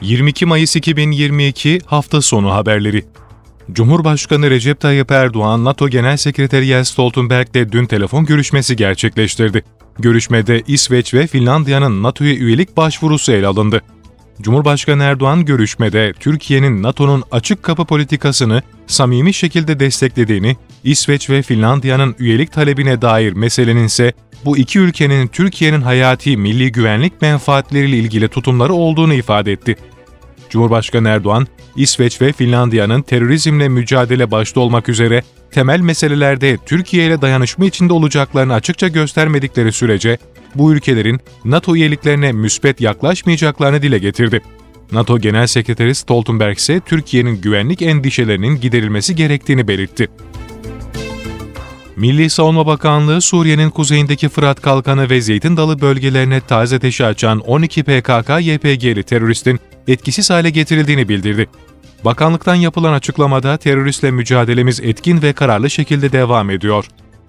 22 Mayıs 2022 hafta sonu haberleri. Cumhurbaşkanı Recep Tayyip Erdoğan, NATO Genel Sekreteri Jens Stoltenberg'le dün telefon görüşmesi gerçekleştirdi. Görüşmede İsveç ve Finlandiya'nın NATO'ya üyelik başvurusu ele alındı. Cumhurbaşkanı Erdoğan görüşmede Türkiye'nin NATO'nun açık kapı politikasını samimi şekilde desteklediğini, İsveç ve Finlandiya'nın üyelik talebine dair meselenin ise bu iki ülkenin Türkiye'nin hayati milli güvenlik menfaatleriyle ilgili tutumları olduğunu ifade etti. Cumhurbaşkanı Erdoğan, İsveç ve Finlandiya'nın terörizmle mücadele başta olmak üzere temel meselelerde Türkiye ile dayanışma içinde olacaklarını açıkça göstermedikleri sürece bu ülkelerin NATO üyeliklerine müspet yaklaşmayacaklarını dile getirdi. NATO Genel Sekreteri Stoltenberg ise Türkiye'nin güvenlik endişelerinin giderilmesi gerektiğini belirtti. Milli Savunma Bakanlığı, Suriye'nin kuzeyindeki Fırat Kalkanı ve Zeytin Dalı bölgelerine taze ateşi açan 12 PKK-YPG'li teröristin etkisiz hale getirildiğini bildirdi. Bakanlıktan yapılan açıklamada teröristle mücadelemiz etkin ve kararlı şekilde devam ediyor.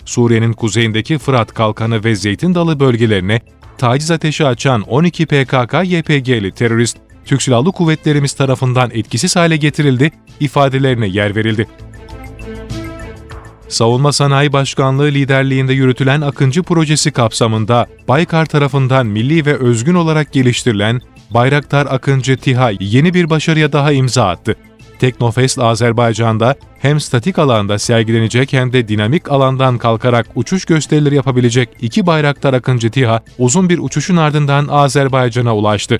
Suriye'nin kuzeyindeki Fırat Kalkanı ve Zeytin Dalı bölgelerine taciz ateşi açan 12 PKK-YPG'li terörist, Türk Silahlı Kuvvetlerimiz tarafından etkisiz hale getirildi, ifadelerine yer verildi. Savunma Sanayi Başkanlığı liderliğinde yürütülen Akıncı projesi kapsamında Baykar tarafından milli ve özgün olarak geliştirilen Bayraktar Akıncı TİHA yeni bir başarıya daha imza attı. Teknofest Azerbaycan'da hem statik alanda sergilenecek hem de dinamik alandan kalkarak uçuş gösterileri yapabilecek iki Bayraktar Akıncı TİHA uzun bir uçuşun ardından Azerbaycan'a ulaştı.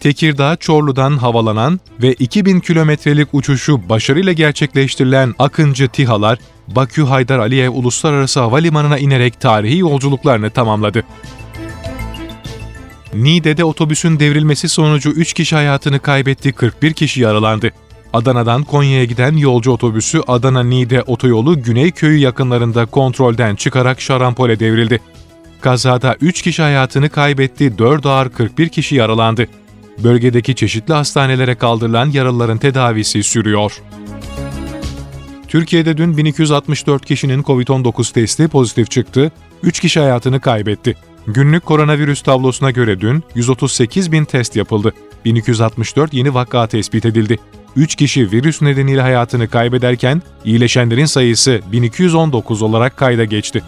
Tekirdağ Çorlu'dan havalanan ve 2000 kilometrelik uçuşu başarıyla gerçekleştirilen Akıncı TİHA'lar Bakü Haydar Aliyev Uluslararası Havalimanı'na inerek tarihi yolculuklarını tamamladı. Niğde'de otobüsün devrilmesi sonucu 3 kişi hayatını kaybetti, 41 kişi yaralandı. Adana'dan Konya'ya giden yolcu otobüsü Adana-Niğde otoyolu Güneyköy'ü yakınlarında kontrolden çıkarak şarampole devrildi. Kazada 3 kişi hayatını kaybetti, 4 ağır 41 kişi yaralandı. Bölgedeki çeşitli hastanelere kaldırılan yaralıların tedavisi sürüyor. Türkiye'de dün 1264 kişinin COVID-19 testi pozitif çıktı, 3 kişi hayatını kaybetti. Günlük koronavirüs tablosuna göre dün 138 bin test yapıldı. 1264 yeni vaka tespit edildi. 3 kişi virüs nedeniyle hayatını kaybederken iyileşenlerin sayısı 1219 olarak kayda geçti.